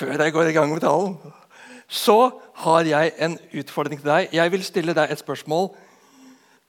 før jeg går i gang med talen, så har jeg en utfordring til deg. Jeg vil stille deg et spørsmål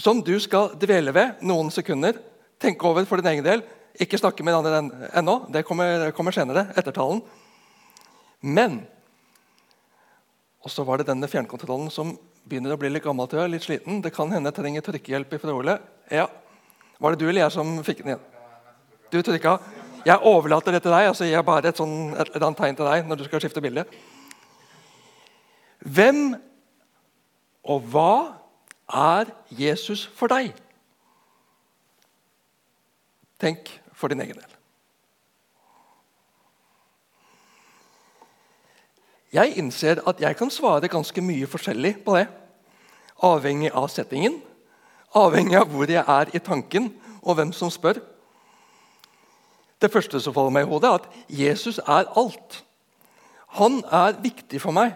som du skal dvele ved noen sekunder. Tenke over for din egen del. Ikke snakke med andre ennå. Det kommer, kommer senere. etter talen. Men Og så var det denne fjernkontrollen som begynner å bli litt gammel til litt sliten. Det kan hende jeg trenger trykkehjelp fra Ole. Ja. Var det du eller jeg som fikk den igjen? Du trykka. Jeg overlater det til deg. altså Jeg gir bare et, sånn, et, et annet tegn til deg når du skal skifte bilde. Hvem og hva er Jesus for deg? Tenk for din egen del. Jeg innser at jeg kan svare ganske mye forskjellig på det. Avhengig av settingen, avhengig av hvor jeg er i tanken, og hvem som spør. Det første som faller meg i hodet, er at Jesus er alt. Han er viktig for meg.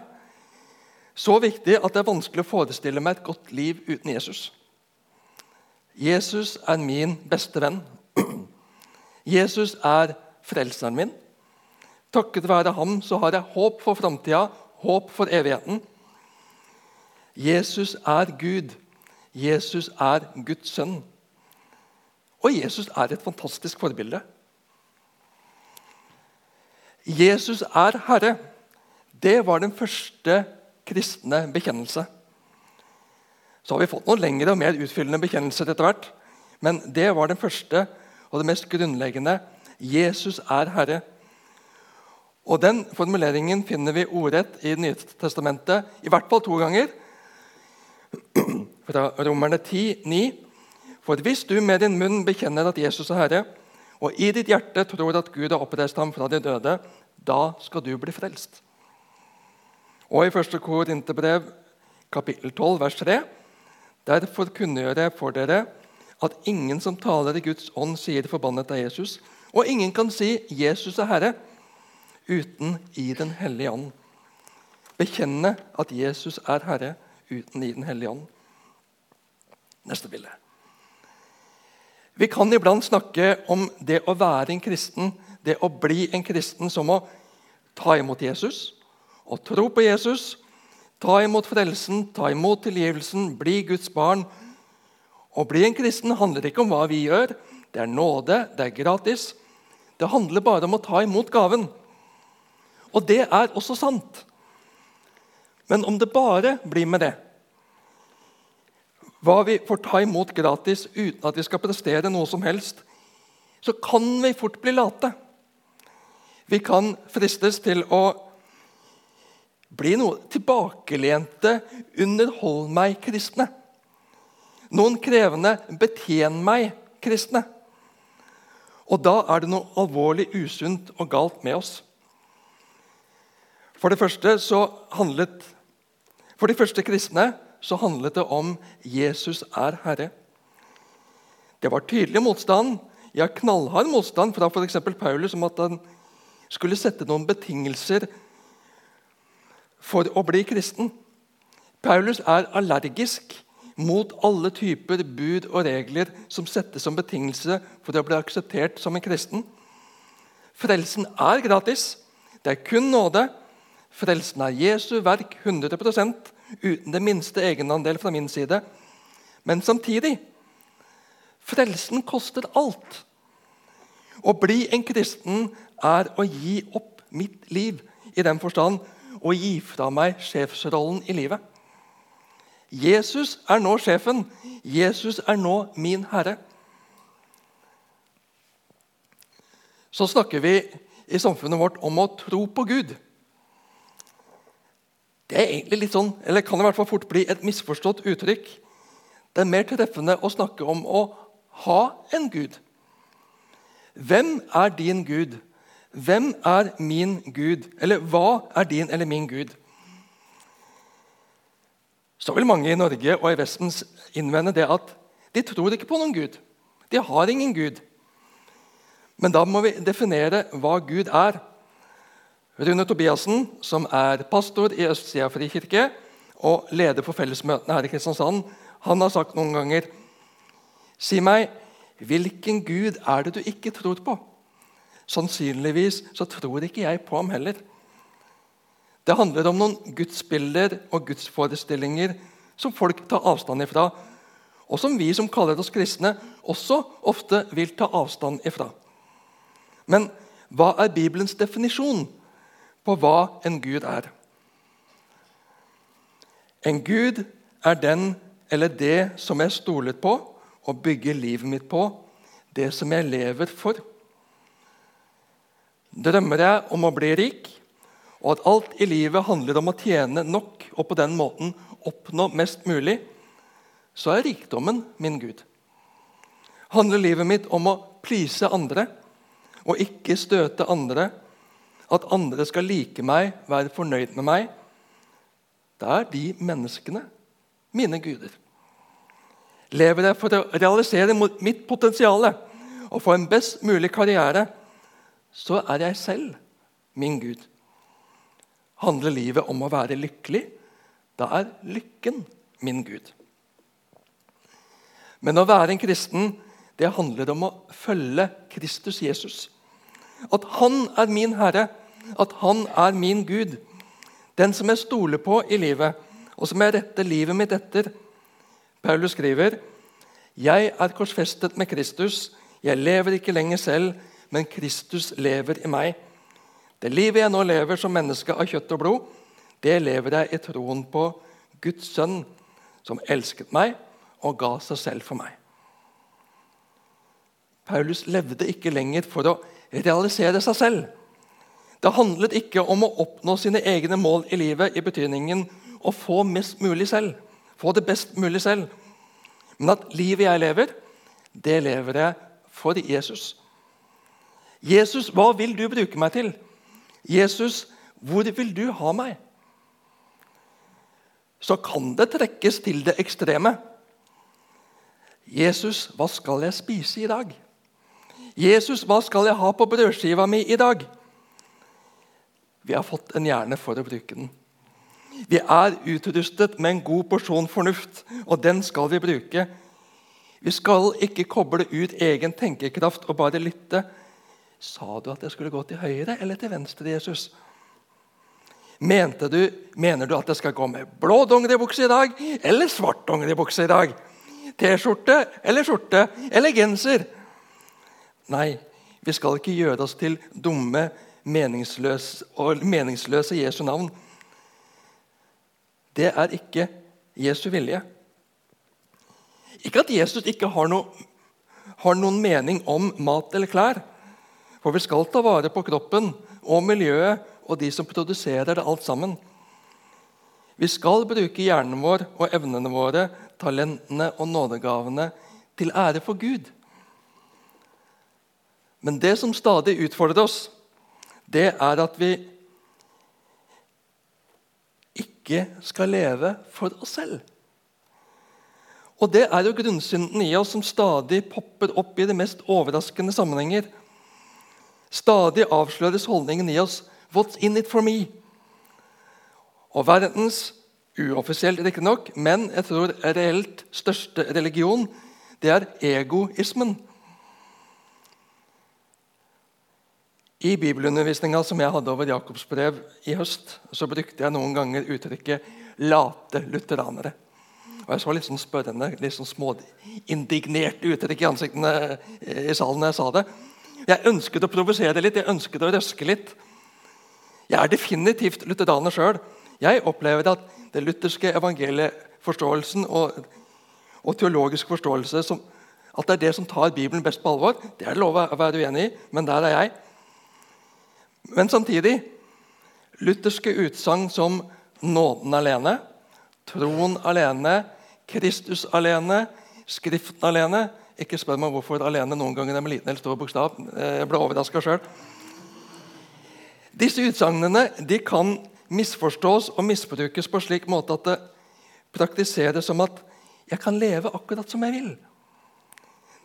Så viktig at det er vanskelig å forestille meg et godt liv uten Jesus. Jesus er min beste venn. Jesus er frelseren min. Takket være ham så har jeg håp for framtida, håp for evigheten. Jesus er Gud. Jesus er Guds sønn. Og Jesus er et fantastisk forbilde. Jesus er Herre. Det var den første kristne bekjennelse. Så har vi fått noen lengre og mer utfyllende bekjennelser etter hvert. Men det var den første og det mest grunnleggende. Jesus er Herre. Og Den formuleringen finner vi ordrett i nye testamentet i hvert fall to ganger. Fra Romerne 10, 9. For hvis du med din munn bekjenner at Jesus er Herre, og i ditt hjerte tror at Gud har oppreist ham fra de døde, da skal du bli frelst. Og i 1. Korinterbrev kapittel 12, vers 3.: Derfor kunngjør jeg for dere at ingen som taler i Guds ånd, sier forbannet av Jesus, og ingen kan si 'Jesus er Herre' uten i Den hellige ånd. Bekjenne at Jesus er Herre uten i Den hellige ånd. Neste bilde. Vi kan iblant snakke om det å være en kristen, det å bli en kristen, som å ta imot Jesus og tro på Jesus, ta imot frelsen, ta imot tilgivelsen, bli Guds barn. Å bli en kristen handler ikke om hva vi gjør. Det er nåde, det er gratis. Det handler bare om å ta imot gaven. Og det er også sant. Men om det bare blir med det Hva vi får ta imot gratis uten at vi skal prestere noe som helst, så kan vi fort bli late. Vi kan fristes til å bli noe tilbakelente, underhold meg-kristne. Noen krevende 'betjen meg'-kristne. Og da er det noe alvorlig usunt og galt med oss. For det første så handlet For de første kristne så handlet det om 'Jesus er Herre'. Det var tydelig motstand, ja, knallhard motstand fra f.eks. Paulus om at han skulle sette noen betingelser for å bli kristen. Paulus er allergisk mot alle typer bud og regler som settes som betingelse for å bli akseptert som en kristen. Frelsen er gratis. Det er kun nåde. Frelsen er Jesu verk 100 uten det minste egenandel fra min side. Men samtidig frelsen koster alt. Å bli en kristen er å gi opp mitt liv i den forstand å gi fra meg sjefsrollen i livet. Jesus er nå sjefen. Jesus er nå min herre. Så snakker vi i samfunnet vårt om å tro på Gud. Det er egentlig litt sånn, eller kan i hvert fall fort bli et misforstått uttrykk. Det er mer treffende å snakke om å ha en Gud. Hvem er din Gud? Hvem er min Gud? Eller hva er din eller min Gud? Så vil mange i Norge og i Vesten innvende det at de tror ikke på noen Gud. De har ingen Gud. Men da må vi definere hva Gud er. Rune Tobiassen, som er pastor i Østsida frikirke og leder for fellesmøtene her i Kristiansand, han har sagt noen ganger Si meg, hvilken Gud er det du ikke tror på? Sannsynligvis så tror ikke jeg på ham heller. Det handler om noen gudsbilder og gudsforestillinger som folk tar avstand ifra, og som vi som kaller oss kristne, også ofte vil ta avstand ifra. Men hva er Bibelens definisjon på hva en gud er? En gud er den eller det som jeg stoler på og bygger livet mitt på, det som jeg lever for. Drømmer jeg om å bli rik, og at alt i livet handler om å tjene nok og på den måten oppnå mest mulig, så er rikdommen min Gud. Handler livet mitt om å please andre og ikke støte andre, at andre skal like meg, være fornøyd med meg, da er de menneskene mine guder. Lever jeg for å realisere mitt potensial og få en best mulig karriere, så er jeg selv min Gud. Handler livet om å være lykkelig, da er lykken min Gud. Men å være en kristen det handler om å følge Kristus Jesus. At han er min Herre, at han er min Gud. Den som jeg stoler på i livet, og som jeg retter livet mitt etter. Paulus skriver, 'Jeg er korsfestet med Kristus. Jeg lever ikke lenger selv, men Kristus lever i meg.' Det livet jeg nå lever som menneske av kjøtt og blod, det lever jeg i troen på Guds sønn, som elsket meg og ga seg selv for meg. Paulus levde ikke lenger for å realisere seg selv. Det handlet ikke om å oppnå sine egne mål i livet i betydningen å få mest mulig selv, få det best mulig selv. Men at livet jeg lever, det lever jeg for Jesus. Jesus, hva vil du bruke meg til? Jesus, hvor vil du ha meg? Så kan det trekkes til det ekstreme. Jesus, hva skal jeg spise i dag? Jesus, hva skal jeg ha på brødskiva mi i dag? Vi har fått en hjerne for å bruke den. Vi er utrustet med en god porsjon fornuft, og den skal vi bruke. Vi skal ikke koble ut egen tenkekraft og bare lytte. Sa du at jeg skulle gå til høyre eller til venstre, Jesus? Du, mener du at jeg skal gå med blå dongeribukse i dag eller svart dongeribukse i dag? T-skjorte eller skjorte eller genser? Nei, vi skal ikke gjøre oss til dumme meningsløse, og meningsløse Jesu navn. Det er ikke Jesu vilje. Ikke at Jesus ikke har, no, har noen mening om mat eller klær. For vi skal ta vare på kroppen og miljøet og de som produserer det alt sammen. Vi skal bruke hjernen vår og evnene våre, talentene og nådegavene til ære for Gud. Men det som stadig utfordrer oss, det er at vi ikke skal leve for oss selv. Og Det er jo grunnsynden i oss som stadig popper opp i de mest overraskende sammenhenger. Stadig avsløres holdningen i oss 'What's in it for me?' Og verdens, uoffisielt riktignok, men jeg tror reelt største religion, det er egoismen. I bibelundervisninga som jeg hadde over Jakobs brev i høst, så brukte jeg noen ganger uttrykket 'late lutheranere'. Og Jeg så litt sånn spørrende, litt sånn småindignert uttrykk i ansiktene i salen når jeg sa det. Jeg ønsket å provosere litt, jeg ønsket å røske litt. Jeg er definitivt lutheraner sjøl. Jeg opplever at det lutherske evangelieforståelsen og, og teologisk forståelse som, at det er det som tar Bibelen best på alvor, det er det lov å være uenig i, men der er jeg. Men samtidig lutherske utsagn som nåden alene, troen alene, Kristus alene, Skriften alene Ikke spør meg hvorfor alene noen ganger er med liten eller stor bokstav. Jeg ble overraska sjøl. Disse utsagnene de kan misforstås og misbrukes på slik måte at det praktiseres som at jeg kan leve akkurat som jeg vil.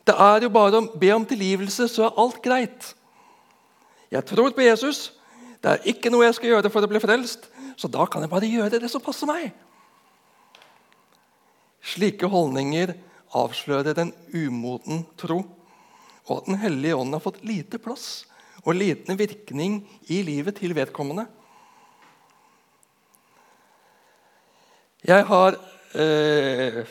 Det er jo bare å be om tilgivelse, så er alt greit. Jeg tror på Jesus. Det er ikke noe jeg skal gjøre for å bli frelst, så da kan jeg bare gjøre det som passer meg. Slike holdninger avslører en umoden tro, og at Den hellige ånd har fått lite plass og liten virkning i livet til vedkommende. Jeg har eh,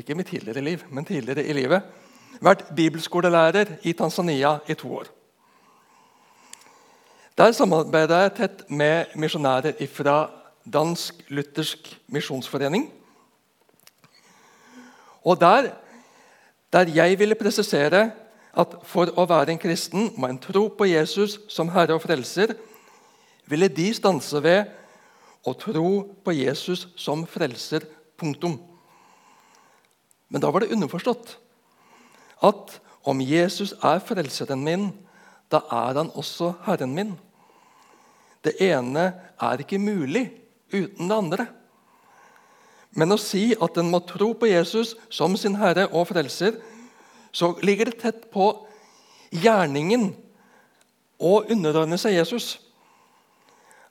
ikke mitt tidligere liv, men tidligere i livet vært bibelskolelærer i Tanzania i to år. Der samarbeidet jeg tett med misjonærer fra Dansk Luthersk Misjonsforening. Og der, der jeg ville presisere at for å være en kristen må en tro på Jesus som Herre og Frelser, ville de stanse ved å tro på Jesus som frelser. Punktum. Men da var det underforstått at om Jesus er frelseren min, da er han også Herren min. Det ene er ikke mulig uten det andre. Men å si at en må tro på Jesus som sin herre og frelser, så ligger det tett på gjerningen å underordne seg Jesus.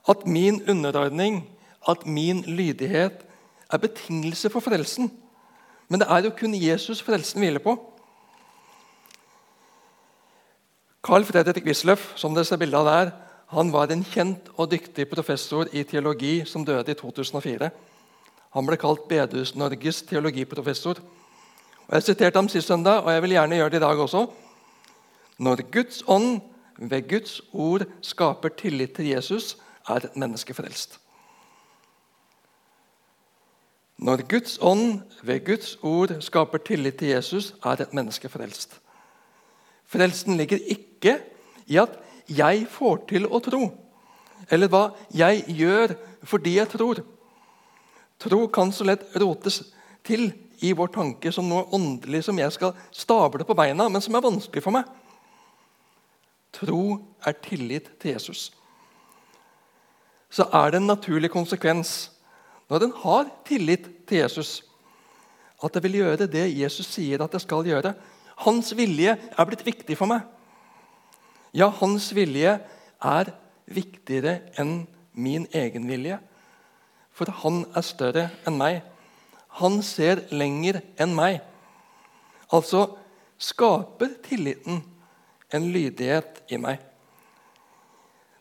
At min underordning, at min lydighet, er betingelse for frelsen. Men det er jo kun Jesus frelsen hviler på. Carl Fredrik Wisløff, som dere ser bilde av der, han var en kjent og dyktig professor i teologi som døde i 2004. Han ble kalt Bedehus-Norges teologiprofessor. Og Jeg siterte ham sist søndag, og jeg vil gjerne gjøre det i dag også. Når Guds ånd ved Guds ord skaper tillit til Jesus, er et menneske frelst. Når Guds ånd ved Guds ord skaper tillit til Jesus, er et menneske frelst. Frelsen ligger ikke i at jeg får til å tro, eller hva jeg gjør fordi jeg tror. Tro kan så lett rotes til i vår tanke som noe åndelig som jeg skal stable på beina, men som er vanskelig for meg. Tro er tillit til Jesus. Så er det en naturlig konsekvens når en har tillit til Jesus, at jeg vil gjøre det Jesus sier at jeg skal gjøre. Hans vilje er blitt viktig for meg. Ja, hans vilje er viktigere enn min egen vilje. For han er større enn meg. Han ser lenger enn meg. Altså skaper tilliten en lydighet i meg.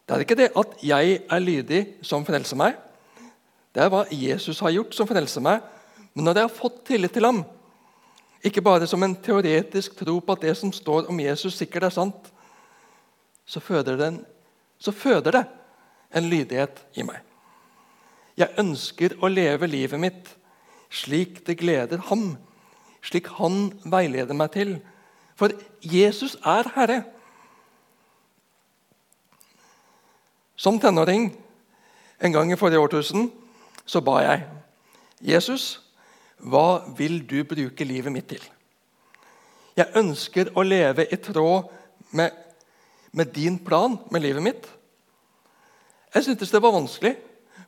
Det er ikke det at jeg er lydig som frelser meg. Det er hva Jesus har gjort som frelser meg. Men når jeg har fått tillit til ham, ikke bare som en teoretisk tro på at det som står om Jesus, sikkert er sant, så føder, det en, så føder det en lydighet i meg. Jeg ønsker å leve livet mitt slik det gleder ham, slik han veileder meg til. For Jesus er Herre. Som tenåring en gang i forrige årtusen så ba jeg Jesus, hva vil du bruke livet mitt til? Jeg ønsker å leve i tråd med, med din plan med livet mitt. Jeg syntes det var vanskelig.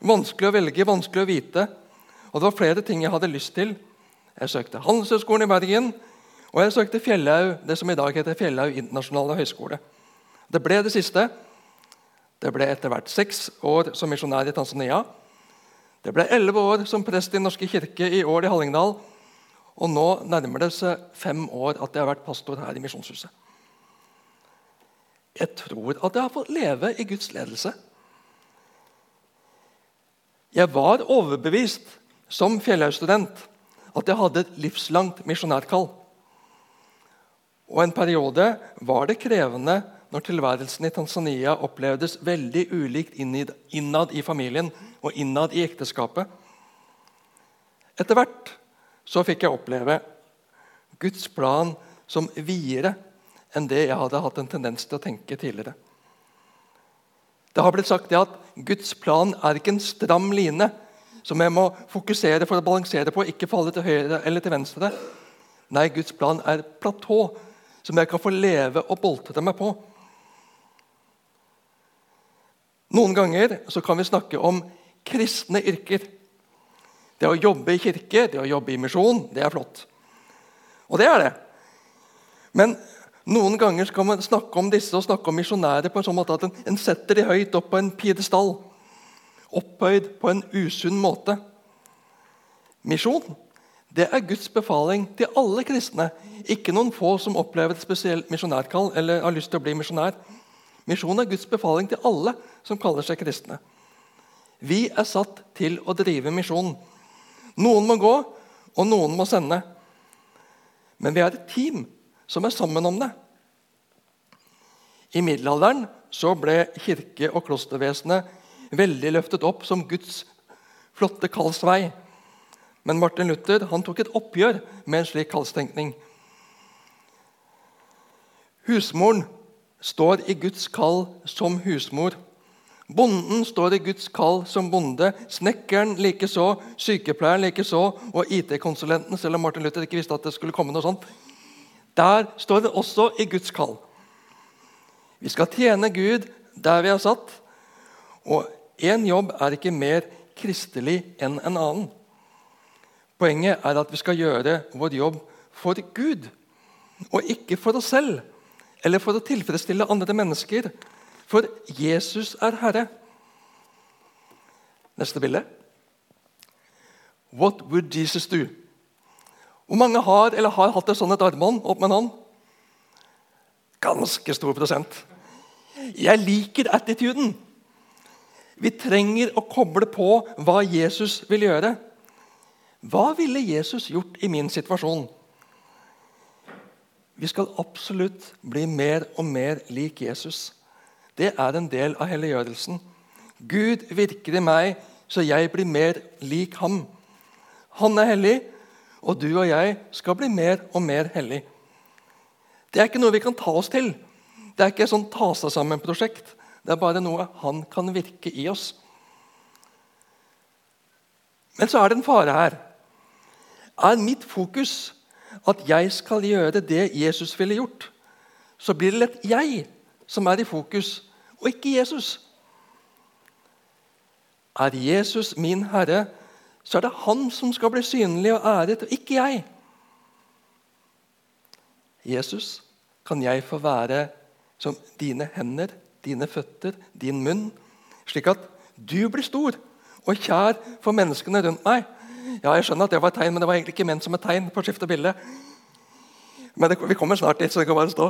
Vanskelig å velge, vanskelig å vite. Og det var flere ting jeg hadde lyst til. Jeg søkte Handelshøyskolen i Bergen, og jeg søkte Fjellhaug, det som i dag heter Fjellhaug internasjonale høgskole. Det ble det siste. Det ble etter hvert seks år som misjonær i Tanzania. Det ble elleve år som prest i Norske kirke i Ål i Hallingdal. Og nå nærmer det seg fem år at jeg har vært pastor her i Misjonshuset. Jeg tror at jeg har fått leve i Guds ledelse. Jeg var overbevist som Fjellhaug-student at jeg hadde et livslangt misjonærkall. Og En periode var det krevende når tilværelsen i Tanzania opplevdes veldig ulikt innad i familien og innad i ekteskapet. Etter hvert så fikk jeg oppleve Guds plan som videre enn det jeg hadde hatt en tendens til å tenke tidligere. Det har blitt sagt at Guds plan er ikke en stram line som jeg må fokusere for å balansere på, ikke falle til høyre eller til venstre. Nei, Guds plan er et platå som jeg kan få leve og boltre meg på. Noen ganger så kan vi snakke om kristne yrker. Det å jobbe i kirke, det å jobbe i misjon, det er flott. Og det er det. Men noen ganger skal man snakke om disse og snakke om misjonærer på en sånn måte at en, en setter de høyt opp på en pidestall. Opphøyd på en usunn måte. Misjon det er Guds befaling til alle kristne. Ikke noen få som opplever et spesielt misjonærkall eller har lyst til å bli misjonær. Misjon er Guds befaling til alle som kaller seg kristne. Vi er satt til å drive misjon. Noen må gå, og noen må sende. Men vi er et team som er sammen om det. I middelalderen så ble kirke- og klostervesenet veldig løftet opp som Guds flotte kallsvei. Men Martin Luther han tok et oppgjør med en slik kallstenkning. Husmoren står i Guds kall som husmor. Bonden står i Guds kall som bonde. Snekkeren likeså, sykepleieren likeså, og IT-konsulenten, selv om Martin Luther ikke visste at det skulle komme noe sånt. Der står det også i Guds kall. Vi skal tjene Gud der vi er satt. Og én jobb er ikke mer kristelig enn en annen. Poenget er at vi skal gjøre vår jobb for Gud, og ikke for oss selv eller for å tilfredsstille andre mennesker. For Jesus er Herre. Neste bilde. What would Jesus do? Hvor mange har eller har hatt et sånt armbånd? Opp med en hånd. Ganske stor prosent. Jeg liker attituden. Vi trenger å koble på hva Jesus vil gjøre. Hva ville Jesus gjort i min situasjon? Vi skal absolutt bli mer og mer lik Jesus. Det er en del av helliggjørelsen. Gud virker i meg så jeg blir mer lik ham. Han er hellig, og du og jeg skal bli mer og mer hellig. Det er ikke noe vi kan ta oss til. Det er ikke et sånn ta seg sammen-prosjekt. Det er bare noe han kan virke i oss. Men så er det en fare her. Er mitt fokus at jeg skal gjøre det Jesus ville gjort, så blir det lett jeg som er i fokus, og ikke Jesus. Er Jesus min Herre, så er det han som skal bli synlig og æret, og ikke jeg. Jesus, kan jeg få være som dine hender, dine føtter, din munn, slik at du blir stor og kjær for menneskene rundt meg? Ja, jeg skjønner at det var et tegn, men det var egentlig ikke ment som et tegn. på å skifte bilde. Men det, vi kommer snart dit, så det kan bare stå.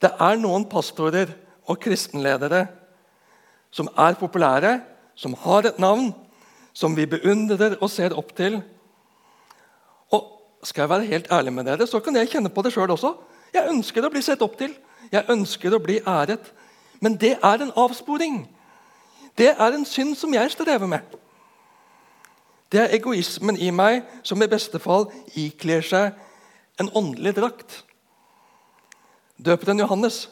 Det er noen pastorer og kristenledere som er populære, som har et navn, som vi beundrer og ser opp til. Og skal jeg være helt ærlig med dere, så kan jeg kjenne på det sjøl også. Jeg ønsker å bli sett opp til. Jeg ønsker å bli æret. Men det er en avsporing. Det er en synd som jeg strever med. Det er egoismen i meg som i beste fall ikler seg en åndelig drakt. Døperen Johannes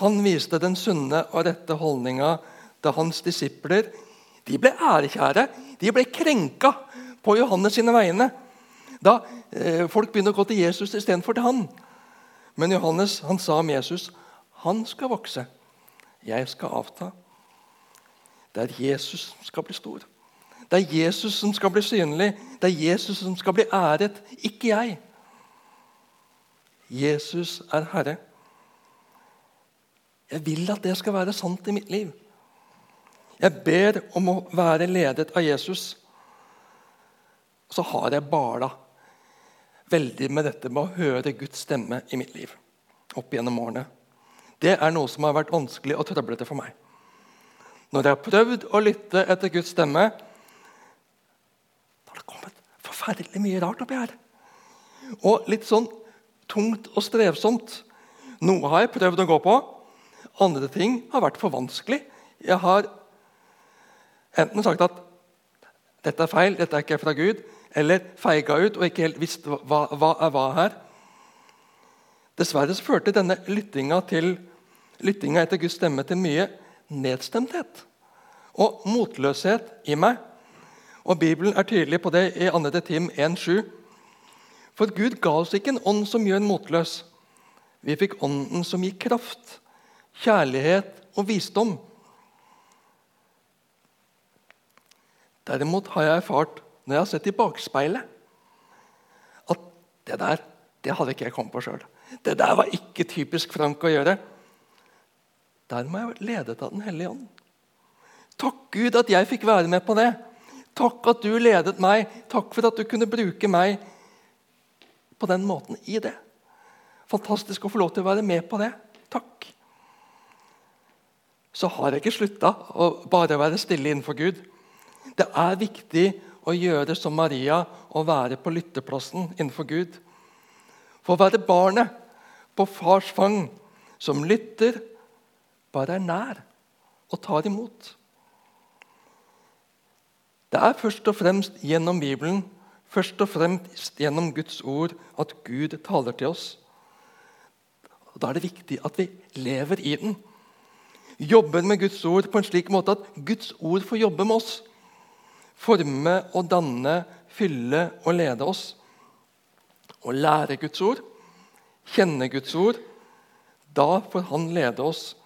han viste den sunne og rette holdninga da hans disipler de ble ærekjære. De ble krenka på Johannes sine vegne. Da eh, folk begynner å gå til Jesus istedenfor til han. Men Johannes han sa om Jesus han skal vokse, jeg skal avta. Det er Jesus som skal bli stor. Det er Jesus som skal bli synlig. Det er Jesus som skal bli æret, ikke jeg. Jesus er Herre. Jeg vil at det skal være sant i mitt liv. Jeg ber om å være ledet av Jesus. Så har jeg bala veldig med dette med å høre Guds stemme i mitt liv. opp gjennom årene. Det er noe som har vært vanskelig og trøblete for meg. Når jeg har prøvd å lytte etter Guds stemme, har det kommet forferdelig mye rart oppi her. Og litt sånn tungt og strevsomt. Noe har jeg prøvd å gå på. Andre ting har vært for vanskelig. Jeg har enten sagt at dette er feil, dette er ikke fra Gud, eller feiga ut og ikke helt visst hva, hva er hva her. Dessverre så førte denne lyttinga, til, lyttinga etter Guds stemme til mye nedstemthet og motløshet i meg. Og Bibelen er tydelig på det i 2. Tim 1,7. For Gud ga oss ikke en ånd som gjør motløs. Vi fikk ånden som gir kraft, kjærlighet og visdom. Derimot har jeg erfart, når jeg har sett i bakspeilet, at det der det hadde ikke jeg kommet på sjøl. Det der var ikke typisk Frank å gjøre. Der må jeg være ledet av Den hellige ånd. Takk Gud at jeg fikk være med på det. Takk at du ledet meg. Takk for at du kunne bruke meg på den måten i det. Fantastisk å få lov til å være med på det. Takk. Så har jeg ikke slutta å bare være stille innenfor Gud. Det er viktig å gjøre som Maria og være på lytteplassen innenfor Gud. For å være barnet på fars fang som lytter, bare er nær og tar imot. Det er først og fremst gjennom Bibelen, først og fremst gjennom Guds ord, at Gud taler til oss. Og Da er det viktig at vi lever i den. Jobber med Guds ord på en slik måte at Guds ord får jobbe med oss. Forme og danne, fylle og lede oss. Å lære Guds ord, kjenne Guds ord, da får Han lede oss,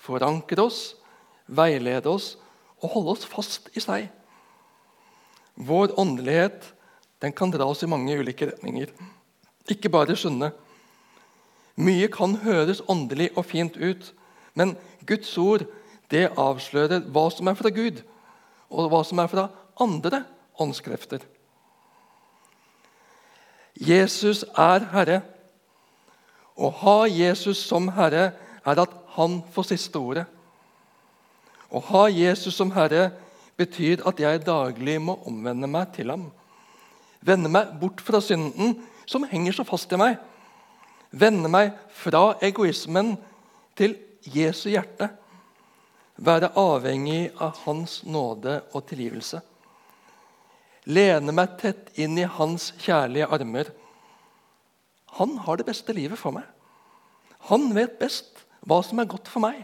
forankre oss, veilede oss og holde oss fast i seg. Vår åndelighet den kan dra oss i mange ulike retninger, ikke bare skjønne. Mye kan høres åndelig og fint ut, men Guds ord det avslører hva som er fra Gud, og hva som er fra andre åndskrefter. Jesus er Herre. Å ha Jesus som Herre er at han får siste ordet. Å ha Jesus som Herre betyr at jeg daglig må omvende meg til ham. Vende meg bort fra synden som henger så fast i meg. Vende meg fra egoismen til Jesu hjerte. Være avhengig av Hans nåde og tilgivelse. Lene meg tett inn i Hans kjærlige armer. Han har det beste livet for meg. Han vet best hva som er godt for meg.